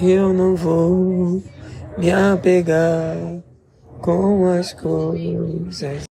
Eu não vou me apegar com as coisas.